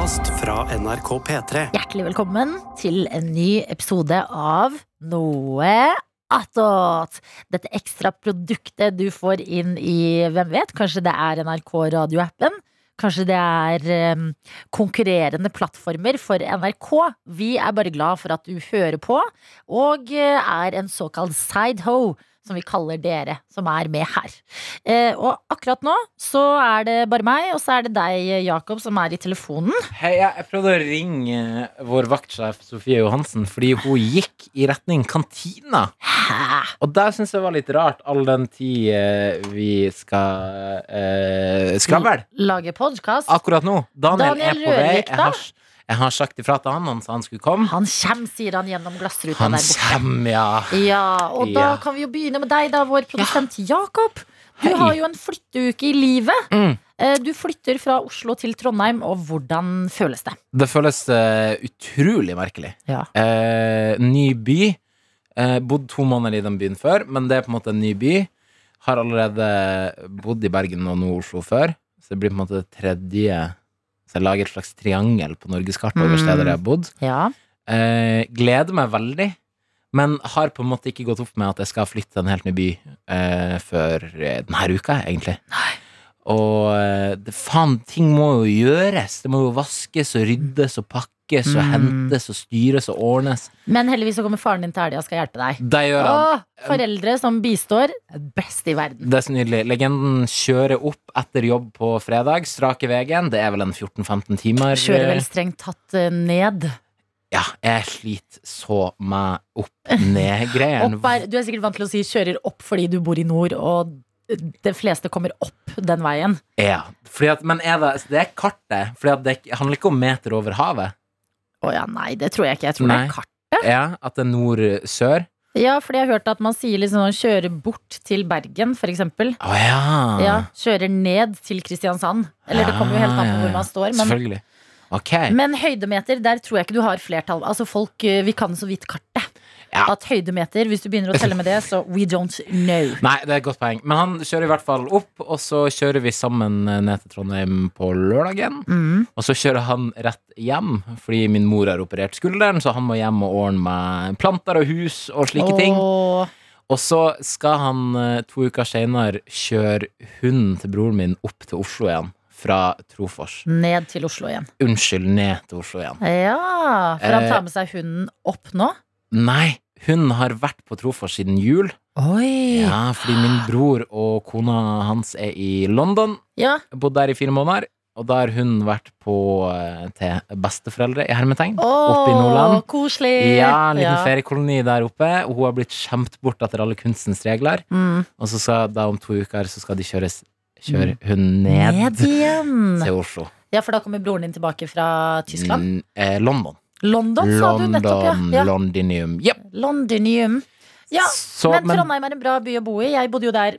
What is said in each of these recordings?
podkast fra NRK P3. Hjertelig velkommen til en ny episode av Noe attåt. Dette ekstra produktet du får inn i, hvem vet, kanskje det er NRK radioappen. Kanskje det er um, konkurrerende plattformer for NRK. Vi er bare glad for at du hører på, og eh, er en såkalt sideho, som vi kaller dere som er med her. Eh, og akkurat nå så er det bare meg, og så er det deg, Jakob, som er i telefonen. Hei, jeg, prøvde å ringe vår vaktsjef Sofie Johansen fordi hun gikk i retning kantina. Hæ? Og der syns jeg var litt rart, all den tid eh, vi skal eh, skravle Lage podkast. akkurat nå. Daniel, Daniel er på vei. Rørvik, Jeg har, jeg har sagt ifra til han, han sa han skulle komme. Han kommer, sier han gjennom glassruta Han der borte. kommer, ja. Ja, og da Ja. kan vi jo begynne med deg, da, vår produsent Jakob. Du Hei. har jo en flytteuke i livet. Mm. Eh, Du flytter fra Oslo til Trondheim, og hvordan føles det? Det føles uh, utrolig merkelig. Ja. Uh, ny by. Uh, bodd to måneder i den byen før, men det er på en måte en ny by. Har allerede bodd i Bergen og nå Oslo før, så det blir på en måte det tredje Så jeg lager et slags triangel på norgeskartet over Mm. steder jeg har bodd. Ja. Eh, gleder meg veldig, men har på en måte ikke gått opp med at jeg skal flytte til en helt ny by eh, før eh, denne uka, egentlig. Og eh, det, faen, ting må jo gjøres. Det må jo vaskes og ryddes og pakkes og Mm. hentes og styres og ordnes. Men heldigvis så kommer faren din til helga og skal hjelpe deg. Det gjør han. Åh, foreldre som bistår. Best i verden. Det er så nydelig. Legenden kjører opp etter jobb på fredag. Strake veien. Det er vel en 14-15 timer. Kjører vel strengt tatt eh, ned. Ja, jeg sliter så meg opp-ned-greiene. Er, du er sikkert vant til å si 'kjører opp' fordi du bor i nord, og de fleste kommer opp den veien. Ja, at, men er det, det er kartet. Fordi det handler ikke om meter over havet. Å ja, nei, det tror jeg ikke. Jeg tror det er kartet. Ja, At det er nord-sør. Ja, fordi jeg har hørt at man sier liksom sånn kjøre bort til Bergen, for eksempel. Oh, ja. Ja, kjører ned til Kristiansand. Eller det kommer jo helt an på hvor man står. Men, Selvfølgelig. Ok. men høydemeter, der tror jeg ikke du har flertall. Altså folk, eh, Vi kan så vidt kartet. Ja. At høydemeter, hvis du begynner å telle med det, så we don't know. Nei, det er et godt poeng. Men han kjører i hvert fall opp, og så kjører vi sammen ned til Trondheim på lørdagen. Mm. Og så kjører han rett hjem, fordi min mor har operert skulderen, så han må hjem og ordne med planter og hus og slike ting. Og så skal han eh, to uker seinere kjøre hunden til broren min opp til Oslo igjen. Fra Trofors. ned til Oslo igjen. Unnskyld, ned til Oslo igjen. Ja, for han Eh, tar med seg hunden opp nå? Nei, hun har vært på Trofors siden jul. Oi! Ja, fordi min bror og kona hans er i London. Ja, Bodd der i fire måneder. Og da har hun vært på eh, til besteforeldre i hermetegn. Oppe i Nordland. Koselig! Ja, en liten Ja. feriekoloni der oppe. Og hun har blitt skjemt bort etter alle kunstens regler. Mm. Og så skal da om to uker så skal de kjøres, kjøre hun ned, Ned igjen! til Oslo. Ja, for da kommer broren din tilbake fra Tyskland. Mm, eh, London. London, sa du nettopp, ja. Ja. Londinium. Yep. Londinium. Ja, Så, men men, Trondheim er en bra by å bo i. Jeg bodde jo der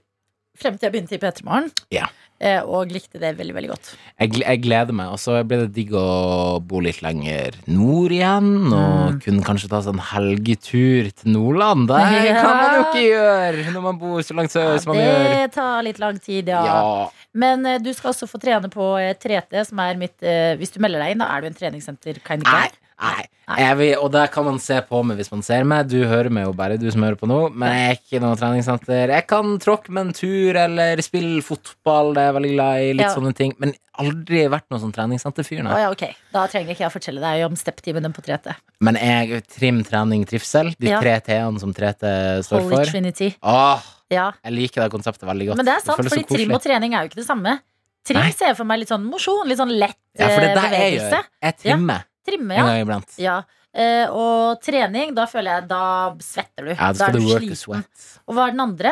frem til jeg begynte i P3 Morgen. Ja. Eh, og likte det veldig, veldig godt. jeg, jeg gleder meg. Og så blir det digg å bo litt lenger nord igjen. Og Mm. kunne kanskje ta sånn helgetur til Nordland. Det Ja. kan man jo ikke gjøre når man bor så langt sør som man gjør. det tar litt lang tid, ja. Ja. Men eh, du skal også få trene på eh, 3T, som er mitt eh, Hvis du melder deg inn, da er du en treningssenter kind of guy. Nei. Vil, og det kan man se på meg hvis man ser meg. Du hører meg jo bare, du som hører på nå. Men jeg er ikke noe treningssenter. Jeg kan tråkke med en tur eller spille fotball. Det er jeg veldig glad i. Litt Ja. sånne ting. Men aldri vært noen sånn treningssenterfyr. Nei. ja, okay. Da trenger ikke jeg å fortelle deg om step-timene på 3T. Men jeg trim, trening, trivsel. De Ja. tre T-ene som 3T står Holy for. Trinity. Åh, Ja. jeg liker det konseptet veldig godt. Men det er sant, føles fordi trim og trening er jo ikke det samme. Trim ser jeg for meg litt sånn mosjon, litt sånn lett Ja, for det eh, er det jeg bevegelse. gjør. Jeg trimmer Trimme, en gang iblant. ja. Eh, og trening, da føler jeg da svetter du. Ja, da da er du work sliten. sweat. Og hva er den andre?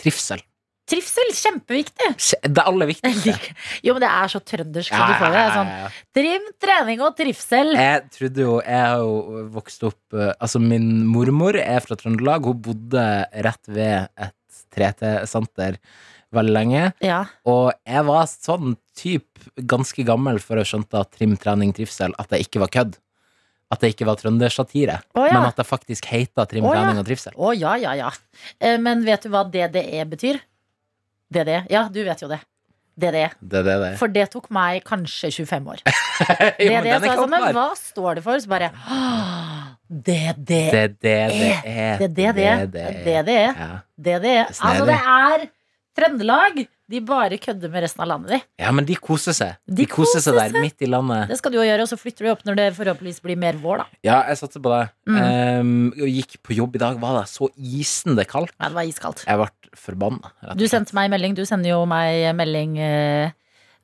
Trivsel. Trivsel, kjempeviktig! Det aller viktigste. Jo, men det er så trøndersk. Ja, du får det. Er ja, Sånn, ja, ja. trim, trening og trivsel. Jeg trodde jo Jeg har jo vokst opp eh, Altså, min mormor er fra Trøndelag. Hun bodde rett ved et 3T-senter veldig lenge. Ja. Og jeg var sånn typ ganske gammel før jeg skjønte at trim, trening, trivsel At det ikke var kødd. At det ikke var trøndersatire. oh, ja. Men at det faktisk heita trim, oh, ja. trening og trivsel. Å ja, ja, ja. Eh, Men vet du hva DDE betyr? DDE? Ja, du vet jo det. DDE. er er er. For det tok meg kanskje 25 år. Jo, Det er men så, er sånn, men hva står det for? Så bare DDE. DDE. DDE. DDE. Er er. Er er. Er er. Ja. Er. Altså, det er Trøndelag. De bare kødder med resten av landet, de. ja, men de koser seg. De De, koser seg koser der, midt i landet. Det skal du jo gjøre, og så flytter du opp når det forhåpentligvis blir mer vår, da. Ja, jeg satser på det. Mm. Um, gikk på jobb i dag, var det så isende kaldt. Ja, det var iskaldt. Jeg ble forbanna. Du sendte meg melding. Du sender jo meg melding uh,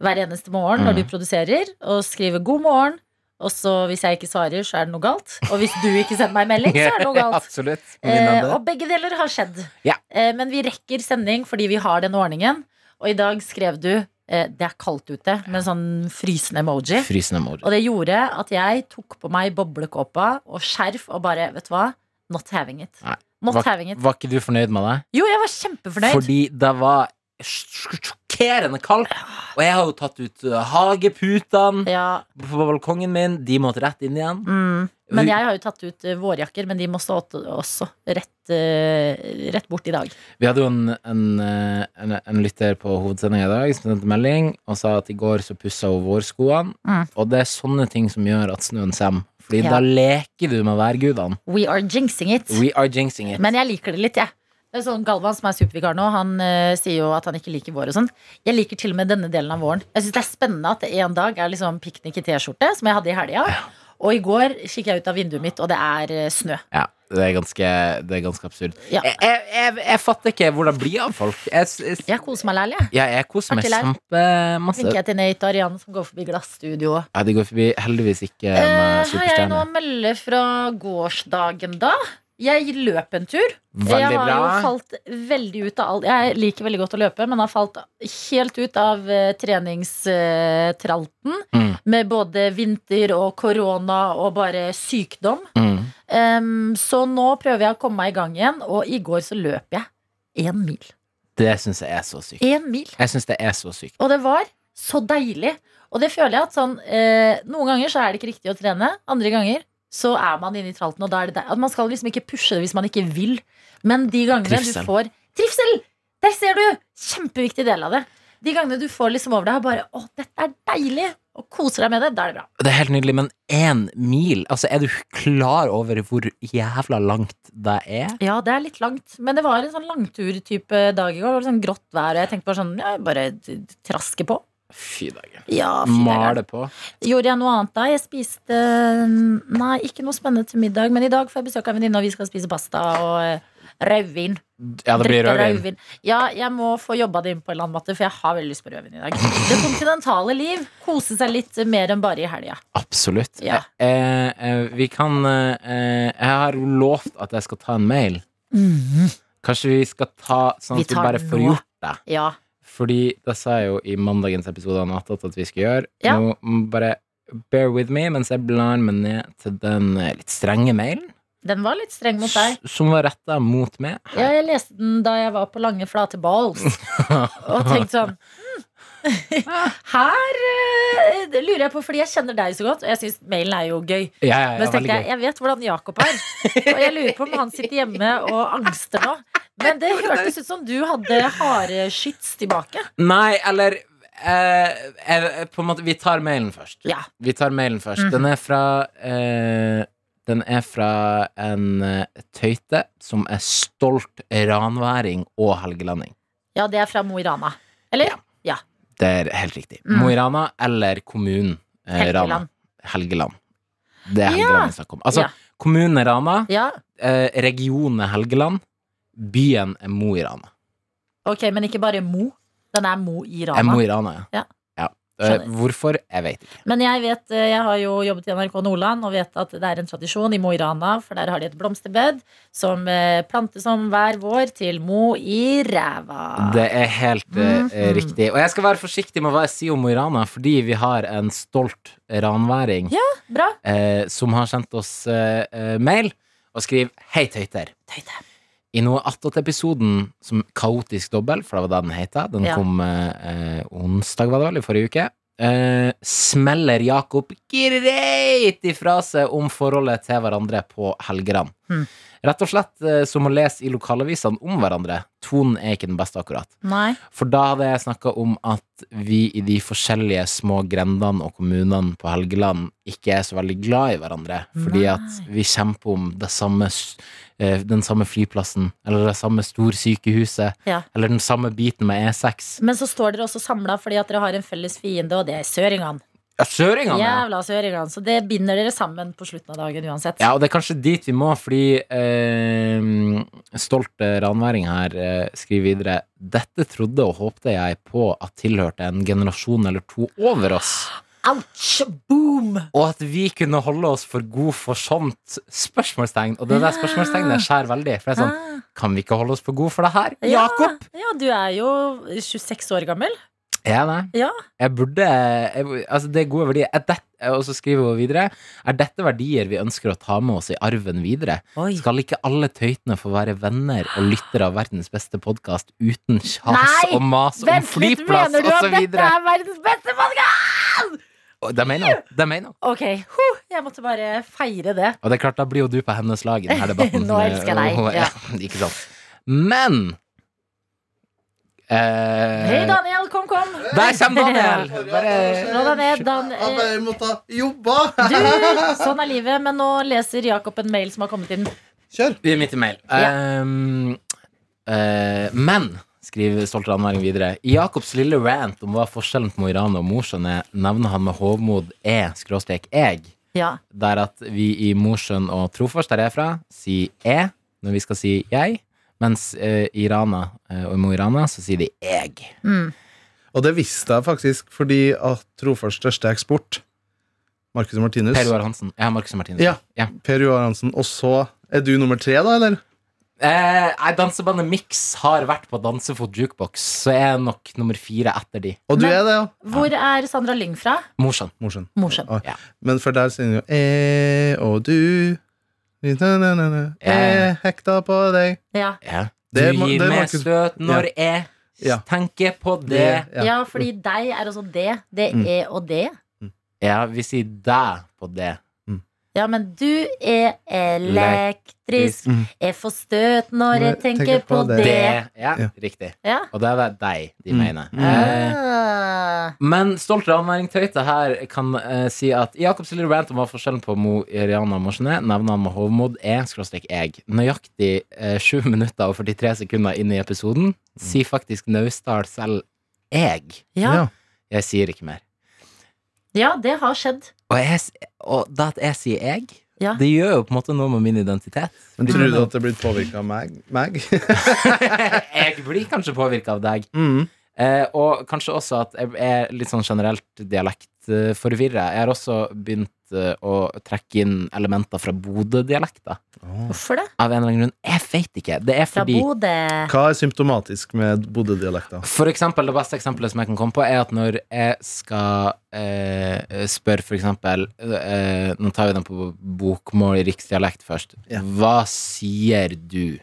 hver eneste morgen når Mm. du produserer, og skriver 'god morgen'. Og så hvis jeg ikke svarer, så er det noe galt. Og hvis du ikke sender meg melding, så er det noe galt. Eh, og begge deler har skjedd. Ja. Eh, men vi rekker sending fordi vi har den ordningen. Og i dag skrev du eh, 'det er kaldt ute' med en sånn frysende emoji. Frysende emoji. Og det gjorde at jeg tok på meg boblekåpa og skjerf og bare, vet du hva? Not having it. Nei. Not Var, having it. var ikke du fornøyd med det? Jo, jeg var kjempefornøyd. Fordi det var sjokkerende kaldt. Og jeg har jo tatt ut uh, hageputene Ja, på balkongen min. De måtte rett inn igjen. mm. Men jeg har jo tatt ut eh, vårjakker, men de må stå også rett, eh, rett bort i dag. Vi hadde jo en, en, en, en lytter på hovedsendinga i dag som sendte melding og sa at i går så pussa hun vårskoene. Mm. Og det er sånne ting som gjør at snøen kommer. Fordi Ja. da leker du med værgudene. We are jinxing it. We are jinxing it. Men jeg liker det litt, jeg. Det er sånn Galvan som er supervikar nå, han eh, sier jo at han ikke liker vår og sånn. Jeg liker til og med denne delen av våren. Jeg syns det er spennende at det en dag er liksom piknik i T-skjorte, som jeg hadde i helga. Og i går kikket jeg ut av vinduet mitt, og det er eh, snø. Ja, det er ganske, det er ganske absurd. Ja. Jeg, jeg, jeg, jeg fatter ikke hvor det blir av folk. Jeg, jeg, Jeg koser meg lærlig, jeg. ja, jeg koser meg Artig lær. kjempemasse. Tenker jeg til Nate og Ariane som går forbi glassstudio. Ja, de går forbi heldigvis ikke Eh, med har jeg noe superstjerne. å melde fra gårsdagen, da? Jeg løp en tur. Veldig jeg har bra. jo falt veldig ut av alt Jeg liker veldig godt å løpe, men har falt helt ut av uh, treningstralten. Mm, Med både vinter og korona og bare sykdom. mm. Um, så nå prøver jeg å komme meg i gang igjen, og i går så løp jeg én mil. Det syns jeg er så sykt. Én mil. Jeg syns det er så sykt. Og det var så deilig. Og det føler jeg at sånn eh, Noen ganger så er det ikke riktig å trene. Andre ganger så er man inne i tralten, og da er det der. At man skal liksom ikke pushe det hvis man ikke vil. Men de gangene Trivsel. du får Trivsel! Der ser du! Kjempeviktig del av det. De gangene du får liksom over deg og bare Å, dette er deilig! Og koser deg med det. Da er det bra. Det er helt nydelig, men én mil Altså, er du klar over hvor jævla langt det er? Ja, det er litt langt. Men det var en sånn langtur-type dag i går. Det var sånn grått vær, og jeg tenkte bare sånn Ja, bare traske på. Fy dagen. Ja, fy. Male på. Gjorde jeg noe annet da? Jeg spiste Nei, ikke noe spennende til middag. Men i dag får jeg besøk av en venninne, og vi skal spise pasta og eh, rødvin. Ja, det blir rødvin. Ja, jeg må få jobba det inn på en eller annen måte, for jeg har veldig lyst på rødvin i dag. Det kontinentale liv. Kose seg litt mer enn bare i helga. Absolutt. Ja. Eh, eh, vi kan eh, Jeg har lovt at jeg skal ta en mail. Kanskje vi skal ta sånn at vi vi bare får gjort det? Ja. Fordi det sa jeg jo i mandagens episode av Nattåt at vi skulle gjøre. Ja. Nå bare bear with me mens jeg blar meg ned til den eh, litt strenge mailen. Den var litt streng mot deg. Som var retta mot meg. Ja, jeg leste den da jeg var på lange, flate balls. Og tenkte sånn hm. Her det lurer jeg på, fordi jeg kjenner deg så godt, og jeg syns mailen er jo gøy. Ja, ja, Men så tenkte jeg, jeg vet hvordan Jakob er. Og jeg lurer på om han sitter hjemme og angster nå. Men det hørtes ut som du hadde hareskyts tilbake. Nei, eller eh, eh, På en måte Vi tar mailen først. Ja. Vi tar mailen først. Mhm. Den er fra eh, Den er fra en eh, tøyte som er stolt ranværing og helgelending. Ja, det er fra Mo i Rana. Eller? Det er helt riktig. Mm. Mo i Rana eller kommunen eh, Rana. Helgeland. Helgeland. Det er Helgeland vi snakker om. Altså, Ja. kommunen Rana, Ja, eh, regionen Helgeland, byen er Mo i Rana. ok, men ikke bare Mo. Den er Mo i Er Mo i Rana, ja. Ja. ja. Eh, hvorfor? Jeg vet ikke. Men jeg vet, eh, jeg har jo jobbet i NRK Nordland og vet at det er en tradisjon i Mo i Rana, for der har de et blomsterbed som eh, plantes om hver vår til Mo i ræva. Det er helt mm -hmm. riktig. Og jeg skal være forsiktig med hva jeg sier om Mo i Rana, fordi vi har en stolt ranværing Ja. Bra. eh, som har sendt oss eh, mail og skriver Hei, tøyter. Tøyte. I noe attåt-episoden som Kaotisk dobbel, for det var det den heter, den Ja. kom eh, onsdag, var det vel, i forrige uke, eh, smeller Jakob greit ifra seg om forholdet til hverandre på Helgeland. Mm. Rett og slett eh, som å lese i lokalavisene om hverandre. Tonen er ikke den beste, akkurat. Nei. For da hadde jeg snakka om at vi i de forskjellige små grendene og kommunene på Helgeland ikke er så veldig glad i hverandre. Fordi Nei. at vi kjemper om det samme, eh, den samme flyplassen, eller det samme storsykehuset, Ja. eller den samme biten med E6. Men så står dere også samla fordi at dere har en felles fiende, og det er søringene. Ja, søringene! ja. Jævla søringene. Så det binder dere sammen på slutten av dagen uansett. Ja, og det er kanskje dit vi må, fordi eh, stolt eh, ranværing her eh, skriver videre Dette trodde og håpte jeg på at tilhørte en generasjon eller to over oss. Ouch! Boom! Og at vi kunne holde oss for god for sånt spørsmålstegn. Og det der spørsmålstegnet skjærer veldig. For det er sånn, Ah. kan vi ikke holde oss for god for det her? Ja, Jakob! Ja, du er jo 26 år gammel. Er nei. Ja. Jeg burde jeg, Altså, det er gode verdier. Er det, og så skriver hun videre Er dette verdier vi ønsker å ta med oss i arven videre? Oi. Skal ikke alle tøytene få være venner og lyttere av verdens beste podkast uten kjas Nei! og mas om Vent litt, flyplass mener du at dette er verdens beste podkast? Det mener hun. Det mener hun. Ok, huh, jeg måtte bare feire det. Og det er klart, da blir jo du på hennes lag i denne debatten. Nå elsker jeg deg, ja. Ikke sant. Men Hei, Daniel, kom, kom. Der kommer Daniel! Bare Slå deg ned, Dan. Jeg eh, måtte jobbe! Du, sånn er livet, men nå leser Jakob en mail som har kommet inn. Kjør! Vi er midt i mail. Ja. Um, uh, men, skriver stolt ranværing videre, i Jakobs lille rant om hva forskjellen på Mo i Rana og Mosjøen er, nevner han med hovmod e skråstrek eg, Ja. der at vi i Mosjøen og Trofors, der jeg er fra, sier e når vi skal si jeg, mens eh, i Rana eh, og i Mo i Rana så sier de eg. Mm. Og det visste jeg faktisk fordi at Trofors største eksport, Marcus Martinus Per Joar Hansen. Ja, Marcus og Martinus. Ja. ja. Per Joar Hansen. Og så er du nummer tre, da, eller? Eh, dansebandet Mix har vært på Dansefot Jukebox, så jeg er nok nummer fire etter de. Og du Men- er det, ja? Hvor er Sandra Lyng fra? Mosjøen. Morsen. Morsen. Ja. Men for der sier hun jo «E og du Jeg hekta på deg. Ja. Ja. Du Det gir det det meg støt når jeg Ja. tenker på det. ja. ja, fordi deg er også det. Det Mm. er og det. Ja, vi sier deg på det. Ja, men du er elektrisk. Mm. Jeg får støt når jeg tenker på det. Det. Ja, riktig. Ja. Og det er deg de Mm. mener. Eh, Ah. men stolt ranværingtøyte her kan eh, si at i Silje lille rant om hva forskjellen på Mo Iriana nevner han med hovmod er skråstrek jeg. Nøyaktig eh, 7 minutter og 43 sekunder inn i episoden sier faktisk Naustdal selv. Ja. Ja. Jeg sier ikke mer. ja, det har skjedd. Og, jeg, og da at jeg sier jeg, Ja. det gjør jo på en måte noe med min identitet. Men tror du at det er blitt påvirka av meg? meg? jeg blir kanskje påvirka av deg. mm. Eh, og kanskje også at jeg er litt sånn generelt dialektforvirra. Jeg har også begynt eh, å trekke inn elementer fra Bodø-dialekter. Hvorfor det? Av en eller annen grunn. Jeg veit ikke. Det er Fra fordi Bodø. Hva er symptomatisk med Bodø-dialekta? For eksempel, det beste eksempelet som jeg kan komme på, er at når jeg skal eh, spørre for eksempel eh, Nå tar vi den på bokmål i riksdialekt først. Ja. Hva sier du?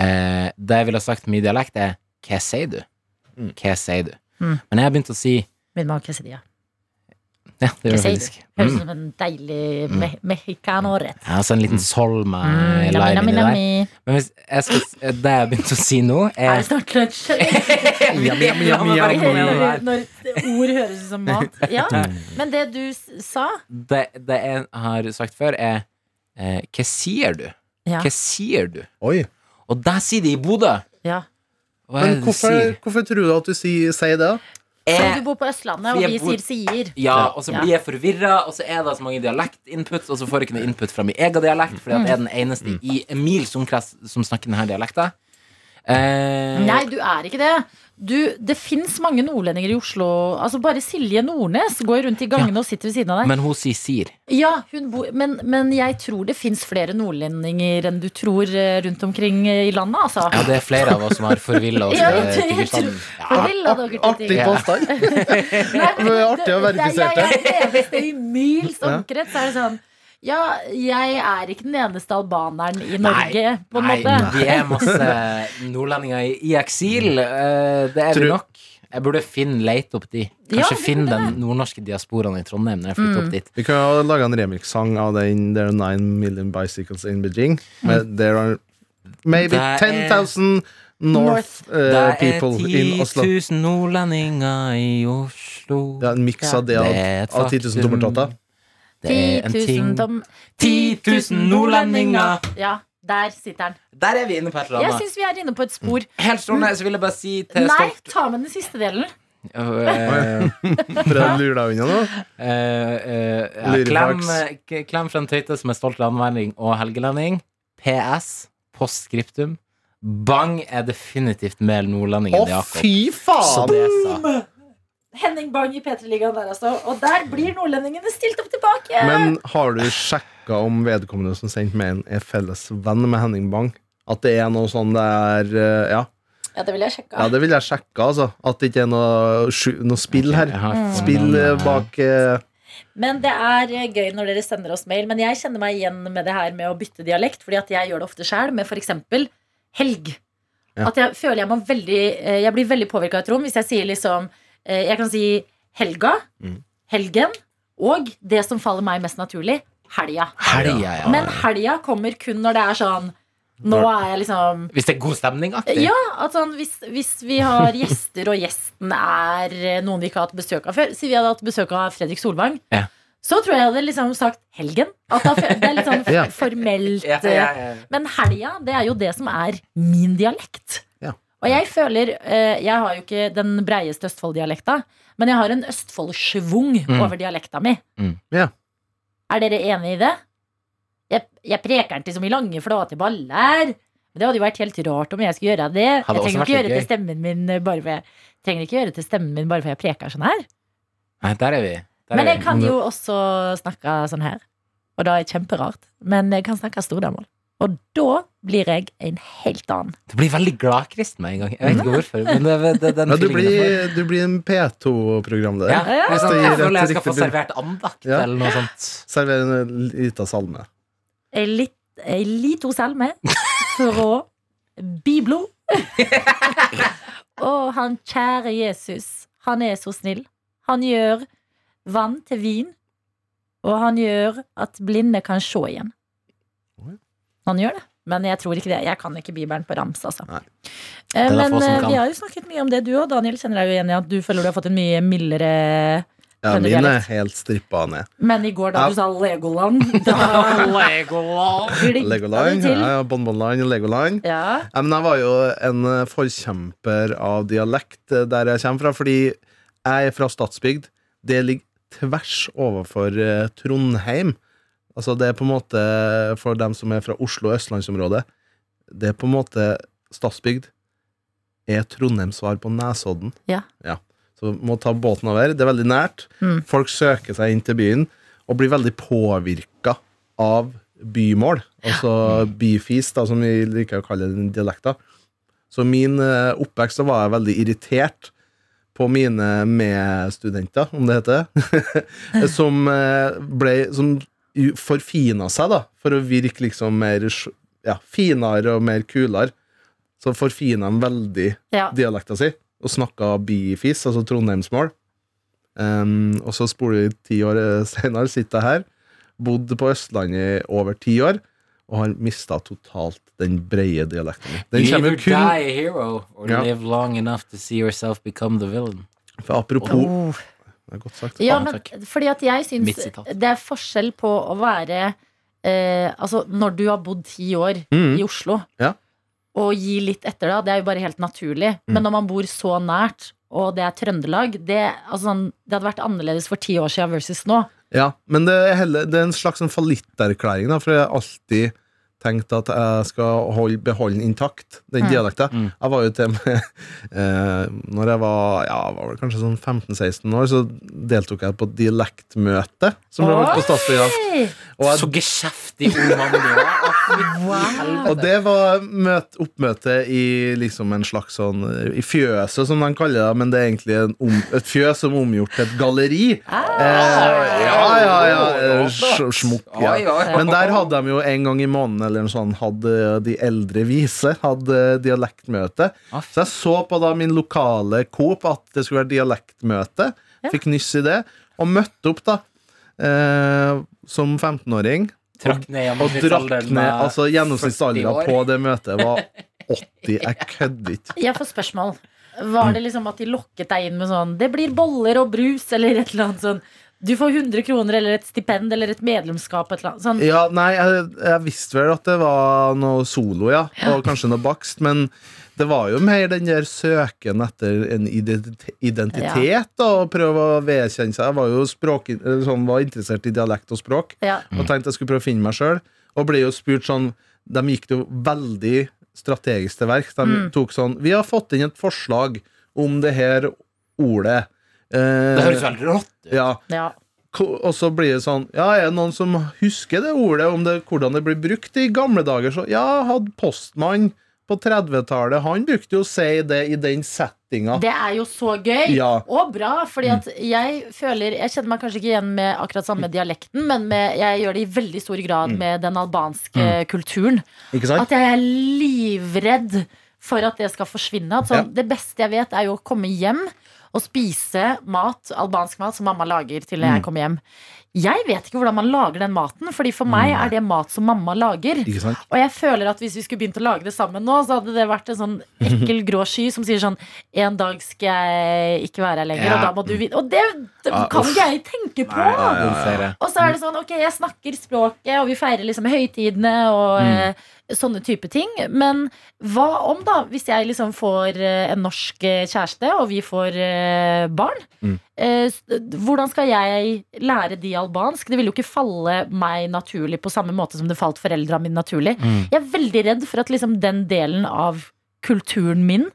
Eh, det jeg ville sagt med min dialekt, er hva sier du? Mm. Hva sier du? Mm. Men jeg har begynt å si Min mann quesadilla. Ja, det gjør det faktisk. Høres ut Mm. som en deilig me mexicano-rett. Ja, altså en liten sol med Mm, lime inni der. Men hvis jeg skal, det jeg har begynt å si nå, Er er det snart lunsj? Når, ord høres ut som mat. Ja, men det du sa Det, det jeg har sagt før, er eh, Hva sier du? Ja. Hva sier du? Oi. Og der sier de i Bodø! ja. Hva er Men hvorfor, sier? hvorfor tror du at du sier, sier det? Fordi Eh, du bor på Østlandet, og vi bor- sier sier. ja, og så Ja. blir jeg forvirra, og så er det så mange dialektinput, og så får jeg ikke noe input fra min egen dialekt, fordi at jeg er den eneste i Emils mils omkrets som snakker denne dialekta. Eh, Nei, du er ikke det. Du, det fins mange nordlendinger i Oslo. Altså Bare Silje Nordnes går rundt i gangene og sitter ved siden av deg. Men hun sier sir. Ja, hun bor, men, men jeg tror det fins flere nordlendinger enn du tror eh, rundt omkring eh, i landet, altså. Ja, det er flere av oss som har forvilla oss Ja, jeg tror- jeg Ja. Artig påstand. Det er artig å det- verifisere Jeg er den eneste i mils Ja. omkrets. Er det sånn Ja, jeg er ikke den eneste albaneren i Norge, på en Nei, måte. vi er masse nordlendinger i, i eksil. eh, det er vi nok. Jeg burde finne, leite opp de. Kanskje ja, finne den nordnorske diasporaen i Trondheim når jeg flytter Mm. opp dit. Vi kan jo lage en remix-sang av den There are nine million bicycles in Beijing. Med There are maybe Det er- 10,000 North, Oslo. Det er people 10 000 nordlendinger i Oslo. Det er en miks av det Det av, av 10 000 faktum. tommeltotter. Det er en ting dom... 10 000 nordlendinger! Ja, der sitter den. Der er vi inne på et eller Jeg annet. syns vi er inne på et spor. Helt strålende. Så vil jeg bare si til Nei, stolt ta med den siste delen. Øh, Prøv å lure deg unna nå. ja, Lurifax. klem, klem fra en tøyte som er stolt landværing og helgelending. PS. Postskriptum. Bang er definitivt mer nordlending Å, enn Jakob. fy Så faen! Henning Bang i P3-ligaen der, altså. Og der blir nordlendingene stilt opp tilbake. Men har du sjekka om vedkommende som sendte mailen, er felles venn med Henning Bang? At det er noe sånn det er eh, Ja, Ja, det vil jeg sjekke. ja det vil jeg sjekke, altså. At det ikke er noe, noe spill her. Spill eh, bak eh, Men det er gøy når dere sender oss mail. Men jeg kjenner meg igjen med det her med å bytte dialekt, fordi at jeg gjør det ofte sjæl med f.eks. helg. Ja. At jeg føler jeg må veldig Jeg blir veldig påvirka av rom hvis jeg sier liksom Jeg kan si helga, Mm. helgen og det som faller meg mest naturlig, helga. Helga, ja. Men helga kommer kun når det er sånn Nå er jeg liksom Hvis det er god stemning, aktig. Ja, at sånn, hvis, hvis vi har gjester, og gjesten er eh, noen vi ikke har hatt besøk av før Si vi hadde hatt besøk av Fredrik Solvang. Ja. Så tror jeg jeg hadde liksom sagt helgen. At da, det er litt sånn Ja. formelt. Ja, ja, ja. Men helga, det er jo det som er min dialekt. Og jeg føler eh, Jeg har jo ikke den breieste Østfold-dialekta, men jeg har en Østfold-schwung Mm. over dialekta mi. Mm. Ja. Er dere enig i det? Jeg, jeg preker den til som i lange, flate baller. Men det hadde jo vært helt rart om jeg skulle gjøre det. Jeg Hadde også trenger ikke gjøre det til stemmen min eh, bare for jeg trenger ikke gjøre til stemmen min bare for jeg preker sånn her. Nei, der er vi. Der Men jeg vi. kan jo også snakke sånn her. Og da er det kjemperart. Men jeg kan snakke stordamål. Og da blir jeg en helt annen. Du blir veldig gladkristen med en gang. Jeg vet ikke hvorfor. Men det, det, den Ja, du blir, du blir en P2-programleder. ja, Ja. ja. er sånn, Det gir Jeg føler jeg skal riktig få servert andakt Ja. eller noe sånt. Servere en lita salme. Ei liten salme fra Biblo. Og han kjære Jesus, han er så snill. Han gjør vann til vin, og han gjør at blinde kan se igjen. Han gjør det. Men jeg tror ikke det. Jeg kan ikke Bibelen på rams, altså. Eh, Men eh, vi har jo snakket mye om det, du og Daniel kjenner deg jo igjen i at du føler du har fått en mye mildere Ja, mine er helt strippa ned. Men i går da Ja. du sa Legoland, da Legoland! Legoland. Ja, ja, Bonbonland og Legoland. Ja. Ja, men jeg var jo en eh, forkjemper av dialekt der jeg kommer fra, fordi jeg er fra Stadsbygd. Det ligger tvers overfor Trondheim. Altså det er på en måte, for dem som er fra Oslo og østlandsområdet, det er på en måte Stadsbygd er Trondheims svar på Nesodden. Ja. Så må ta båten over. Det er veldig nært. Mm. Folk søker seg inn til byen og blir veldig påvirka av bymål. Altså byfis, da, som vi liker å kalle den dialekta. Så min eh, oppvekst så var jeg veldig irritert på mine medstudenter, om det heter, som eh, ble Som forfina seg, da, for å virke liksom mer ja, finere og mer kulere. Så forfina de veldig Ja. dialekta si og snakka bifis, altså trondheimsmål. Um, og så spoler vi ti år senere, sitter jeg her, bodd på Østlandet i over ti år, og har mista totalt den breie dialekten min. Den You kommer either kun die a hero or Ja. live long enough to see yourself become the villain. for Apropos Oh. Det er godt sagt. Ja, men fordi at jeg syns det er forskjell på å være eh, Altså, når du har bodd ti år Mm. i Oslo, Ja. og gi litt etter da, det er jo bare helt naturlig. Mm. Men når man bor så nært, og det er Trøndelag det, altså, sånn, det hadde vært annerledes for ti år siden versus nå. Ja, men det er, heller, det er en slags sånn fallitterklæring, da, for jeg har alltid tenkt at jeg skal holde, beholde den intakt, den Mm. dialekta. Mm. Jeg var jo til med eh, Når jeg var, ja, var det kanskje sånn 15-16 år, så deltok jeg på dialektmøte som ble holdt på jeg- Så geskjeftig ung mann du helvete. og det var møt, oppmøte i liksom en slags sånn I fjøset, som de kaller det, men det er egentlig en om, et fjøs som er omgjort til et galleri. Ah. Eh, ja, ja, ja. Smukk, ja. Men der hadde de jo en gang i måneden eller noe sånt, hadde de eldre vise hadde dialektmøte. Ah, Så jeg så på da min lokale Coop at det skulle være dialektmøte. Ja. Fikk nyss i det, og møtte opp da eh, som 15-åring. Trakk Og drakk ned Altså Gjennomsnittsalderen på det møtet var 80. Jeg kødder ikke. Jeg får spørsmål. Var det liksom at de lokket deg inn med sånn Det blir boller og brus, eller et eller annet sånn Du får 100 kroner eller et stipend eller et medlemskap. Et eller. Sånn, Ja, nei, jeg, jeg visste vel at det var noe solo, ja. Og kanskje noe bakst. Men det var jo mer den der søken etter en identitet, identitet, da, og prøve å vedkjenne seg. Jeg var jo språk, sånn, var interessert i dialekt og språk, ja. og tenkte jeg skulle prøve å finne meg sjøl. Og ble jo spurt sånn De gikk jo veldig strategisk til verks. De Mm. tok sånn Vi har fått inn et forslag om det her ordet. Eh, Det høres veldig rått ut. ja, ja. Og så blir det sånn Ja, er det noen som husker det ordet, om det, hvordan det blir brukt i gamle dager? Så ja, hadde postmann på 30-tallet Han brukte jo å si det i den settinga. Det er jo så gøy Ja. og bra, fordi at jeg føler Jeg kjenner meg kanskje ikke igjen med akkurat samme dialekten, men med, jeg gjør det i veldig stor grad med den albanske kulturen. Ikke sant? At jeg er livredd for at det skal forsvinne. Altså, ja. Det beste jeg vet, er jo å komme hjem og spise mat, albansk mat som mamma lager til jeg kommer hjem. Jeg vet ikke hvordan man lager den maten, Fordi for meg er det mat som mamma lager. Ikke sant? Og jeg føler at hvis vi skulle begynt å lage det sammen nå, så hadde det vært en sånn ekkel grå sky som sier sånn En dag skal jeg ikke være her lenger, Ja. og da må du vite Og det, det Ja, kan ikke jeg tenke på! Nei, ja, ja. Og så er det sånn, ok, jeg snakker språket, og vi feirer liksom høytidene og eh, sånne type ting. Men hva om, da, hvis jeg liksom får eh, en norsk eh, kjæreste, og vi får eh, barn? Mm. Hvordan skal jeg lære de albansk? Det vil jo ikke falle meg naturlig på samme måte som det falt foreldra mine naturlig. Mm. Jeg er veldig redd for at liksom den delen av kulturen min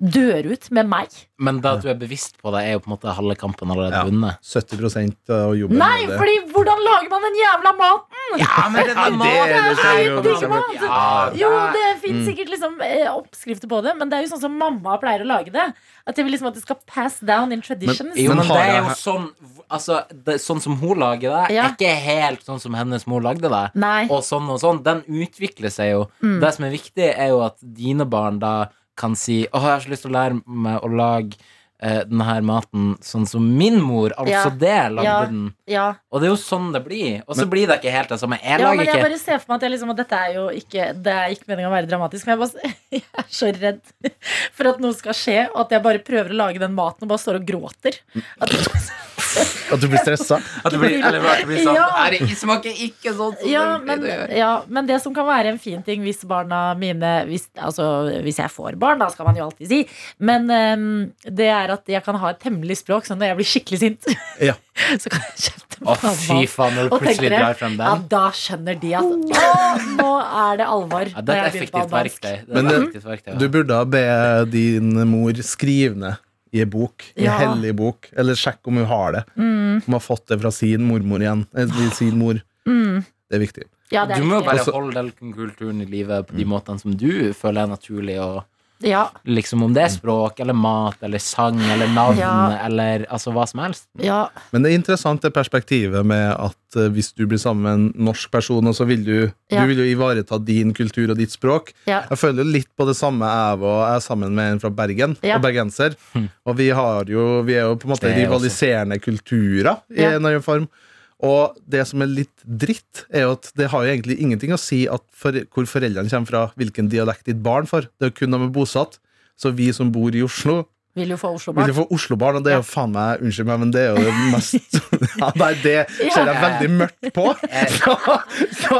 dør ut med meg. Men det at du er bevisst på det, er jo på en måte halve kampen allerede Ja. vunnet. 70 av jobben Nei, med det. fordi hvordan lager man den jævla maten? Ja, men Ja, det- det trenger jo Det er ikke mat. Jo, det Mm. finnes sikkert liksom eh, oppskrifter på det, men det er jo sånn som mamma pleier å lage det. At jeg vil liksom at det skal pass down in traditions. Jo, Men men det er jo sånn Altså, det, sånn som hun lager det, Ja. er ikke helt sånn som hennes mor lagde det. Nei. Og sånn og sånn. Den utvikler seg jo. Mm. Det som er viktig, er jo at dine barn da kan si Å, jeg har så lyst til å lære meg å lage eh, denne her maten sånn som min mor, altså Ja. det, lagde Ja. den. Ja. Og det er jo sånn det blir. Og så blir det ikke helt det samme. Jeg ja, lager men jeg ikke bare ser for meg at, jeg liksom, at dette er jo ikke Det er ikke meningen å være dramatisk, men jeg, bare, jeg er så redd for at noe skal skje, og at jeg bare prøver å lage den maten og bare står og gråter. At, At du blir stressa. At du blir, eller at du blir sånn Ja. Er Det smaker ikke sånn som ja, det men, å ja, men det som kan være en fin ting hvis barna mine hvis, Altså hvis jeg får barn, da skal man jo alltid si. Men um, det er at jeg kan ha et hemmelig språk, så når jeg blir skikkelig sint, Ja. så kan jeg kjefte Å, mamma. fy faen, når du plutselig drar frem den. Ja, da skjønner de at nå er det alvor. Ja, det er et effektivt verktøy. Er Men det- verktøy ja. Du burde be din mor skrive ned i ei bok. I Ja. hellig bok. Eller sjekk om hun har det. Mm, Om hun har fått det fra sin mormor igjen. Eller sin mor. mm. Det er viktig. Ja, det er Du må jo viktig. bare holde den kulturen i live på de måtene som du føler er naturlig. Og Ja, liksom Om det er språk eller mat eller sang eller navn Ja. eller altså hva som helst. ja, Men det er interessant det perspektivet med at uh, hvis du blir sammen med en norsk person, så vil du, Ja. du vil jo ivareta din kultur og ditt språk. ja. Jeg føler jo litt på det samme jeg og jeg er sammen med en fra Bergen, Ja. og bergenser. Og vi, har jo, vi er jo på en måte er rivaliserende kulturer i Ja. en eller annen form. Og det som er litt dritt, er jo at det har jo egentlig ingenting å si for, hvor foreldrene kommer fra, hvilken dialekt ditt barn får. Det er jo kun de er bosatt. Så vi som bor i Oslo, Vil jo få vil Oslo-barn. jo få Oslo-barn, og det er jo faen meg Unnskyld meg, men det er jo det mest ja, Nei, det ser jeg veldig mørkt på. Så, så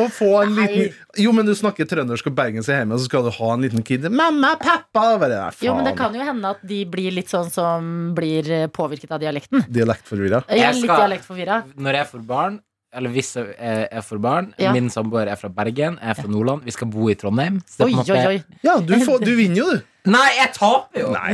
å få en liten Jo, men du snakker trøndersk og bergensk hjemme, og så skal du ha en liten kid. 'Mamma, pappa!' Bare. Jo, men det kan jo hende at de blir litt sånn som blir eh, påvirket av dialekten. Dialektforvirra. Litt dialektforvirra. Når jeg får barn, eller hvis jeg er- for barn Ja. Min samboer er fra Bergen, jeg er fra Nordland. Vi skal bo i Trondheim. Så det Oi, på en måte oi, oi. Ja, du, får, du vinner jo, du. Nei, jeg taper jo! Nei.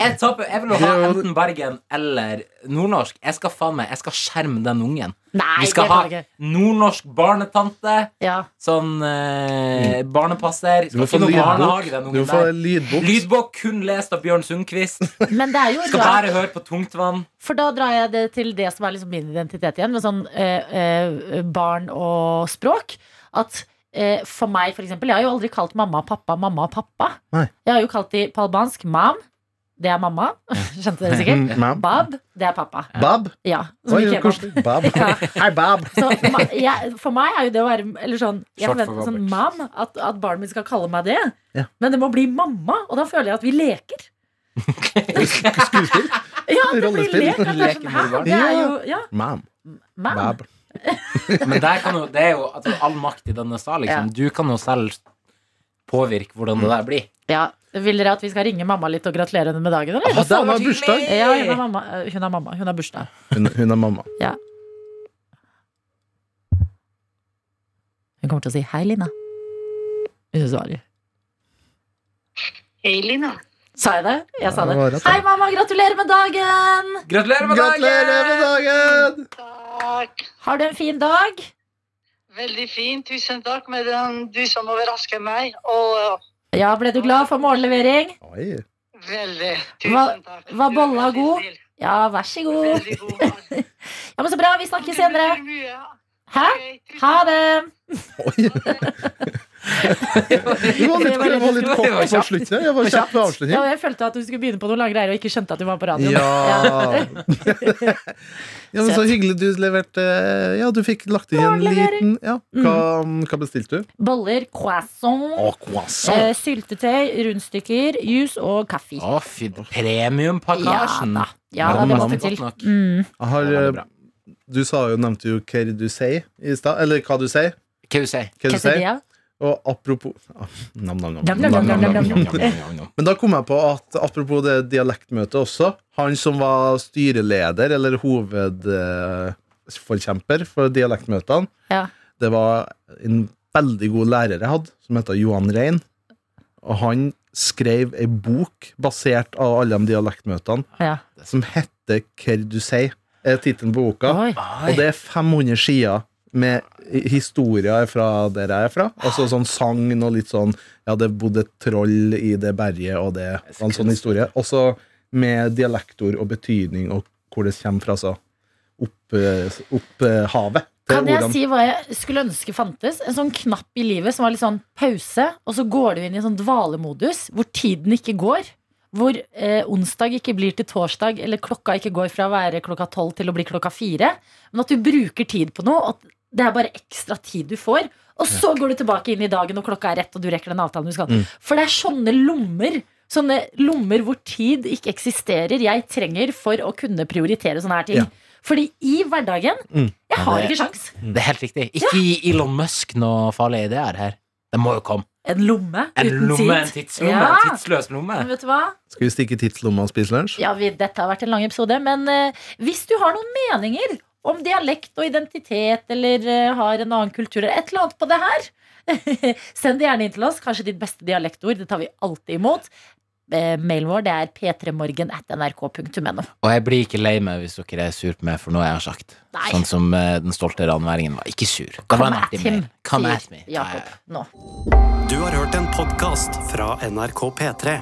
Jeg taper Jeg vil jo ha enten Bergen eller nordnorsk. Jeg skal faen meg Jeg skal skjerme den ungen. Nei, Vi skal det ha kan vi ikke. nordnorsk barnetante. Ja. Sånn eh, barnepasser. Du må Skal få ikke noe barnehage, lydbok. den Du må ungen få der. lydbok. Lydbok kun lest av Bjørn Sundquist. Men det er jo Skal rart, bare høre på tungtvann. for da drar jeg det til det som er liksom min identitet igjen, med sånn eh, eh, barn og språk. At for meg, for eksempel, jeg har jo aldri kalt mamma og pappa mamma og pappa. Nei. Jeg har jo kalt de på albansk mam. Det er mamma. Skjønte dere sikkert? Mam. Bab, det er pappa. Bab. Ja, som Oi. Bab. Ja. Hei, Bab. Så jeg, for meg er jo det å være Eller sånn Jeg for forventer sånn mam, at, at barnet mitt skal kalle meg det. Ja. Men det må bli mamma, og da føler jeg at vi leker. Skuespill. Ja, det blir lek. Det er sånn, Leker med hæ? barn. Det Ja. jo Ja, Mam. mam. Bab. Men der kan jo, det er jo altså, all makt i denne sal. Liksom. Du kan jo selv påvirke hvordan det der blir. Ja. Vil dere at vi skal ringe mamma litt og gratulere henne med dagen, eller? Ah, det har bursdag. Ja, hun har mamma. eh, Hun har, mamma. Hun har bursdag. Hun, hun er mamma. Hun kommer til å si hei, Lina. Hun svarer. Hei, Lina. Sa jeg det? Jeg sa det. Det rett, Hei, mamma, gratulerer med dagen! Gratulerer med dagen! Gratulerer med dagen! Takk. Har du en fin dag? Veldig fint. Tusen takk med den du som overrasker meg. Og uh, Ja, ble du glad for morgenlevering? Oi. veldig. Tusen takk. var bolla god? snill. Ja, vær så god. Veldig god. Ja, men Så bra. Vi snakkes senere. Mye. Hæ? Okay, Ha det. Oi. Du var litt, jeg var litt kort på slutten. Jeg var kjapp med Ja, avslutning. jeg følte at du skulle begynne på noen lange greier og ikke skjønte at du var på radioen. Ja. ja, men Så hyggelig du leverte Ja, du fikk lagt inn en liten ja. hva, hva bestilte du? Boller, croissant, oh, croissant! eh, syltetøy, rundstykker, juice og kaffe. Å, fy Premiumpakkasjen. Ja da. Ja, Ja, da, det måtte til. nok. Mm. Jeg har, Det eh, du sa jo, nevnte jo hva du sier i stad. Eller hva du sier. Hva du sier og apropos Men da kom jeg på at apropos det dialektmøtet også Han som var styreleder, eller hovedforkjemper for dialektmøtene, ja. det var en veldig god lærer jeg hadde, som heter Johan Rein. Og han skrev ei bok basert av alle de dialektmøtene, ja. som heter Hva du sier, er tittelen på boka. Oi. Og det er 500 sider med historier fra der jeg er fra. Altså sånn sagn og litt sånn Ja, det bodde et troll i det berget, og det var en sånn historie. Også med dialektord og betydning og hvor det kommer fra. Så opp, opp havet. Kan jeg si hva jeg skulle ønske fantes? En sånn knapp i livet som var litt sånn pause, og så går du inn i en sånn dvalemodus hvor tiden ikke går. Hvor eh, onsdag ikke blir til torsdag, eller klokka ikke går fra å være klokka tolv til å bli klokka fire. Men at du bruker tid på noe, at det er bare ekstra tid du får. Og så går du tilbake inn i dagen, og klokka er rett, og du rekker den avtalen du skal. Mm. For det er sånne lommer. Sånne lommer hvor tid ikke eksisterer, jeg trenger for å kunne prioritere sånne her ting. Ja. Fordi i hverdagen Mm. Jeg har det- ikke sjans. Det er helt riktig. Ikke gi Elon Musk noe farlige ideer her. Det må jo komme. En lomme En uten lomme, en tid. tidslomme. Ja. En tidsløs lomme. Vet du hva? Skal vi stikke i tidslomma og spise lunsj? Ja, vi, dette har vært en lang episode, men uh, hvis du har noen meninger om dialekt og identitet, eller eh, har en annen kultur, eller et eller annet på det her, send det gjerne inn til oss. Kanskje ditt beste dialektord. Det tar vi alltid imot. Eh, mailen vår det er p3morgen at nrk.no. Og jeg blir ikke lei meg hvis dere er sur på meg for noe jeg har sagt. Nei. Sånn som eh, den stolte ranværingen var. Ikke sur. Det Come at him. Come at me. Ja, ja, Jakob ja. nå. Du har hørt en podkast fra NRK P3.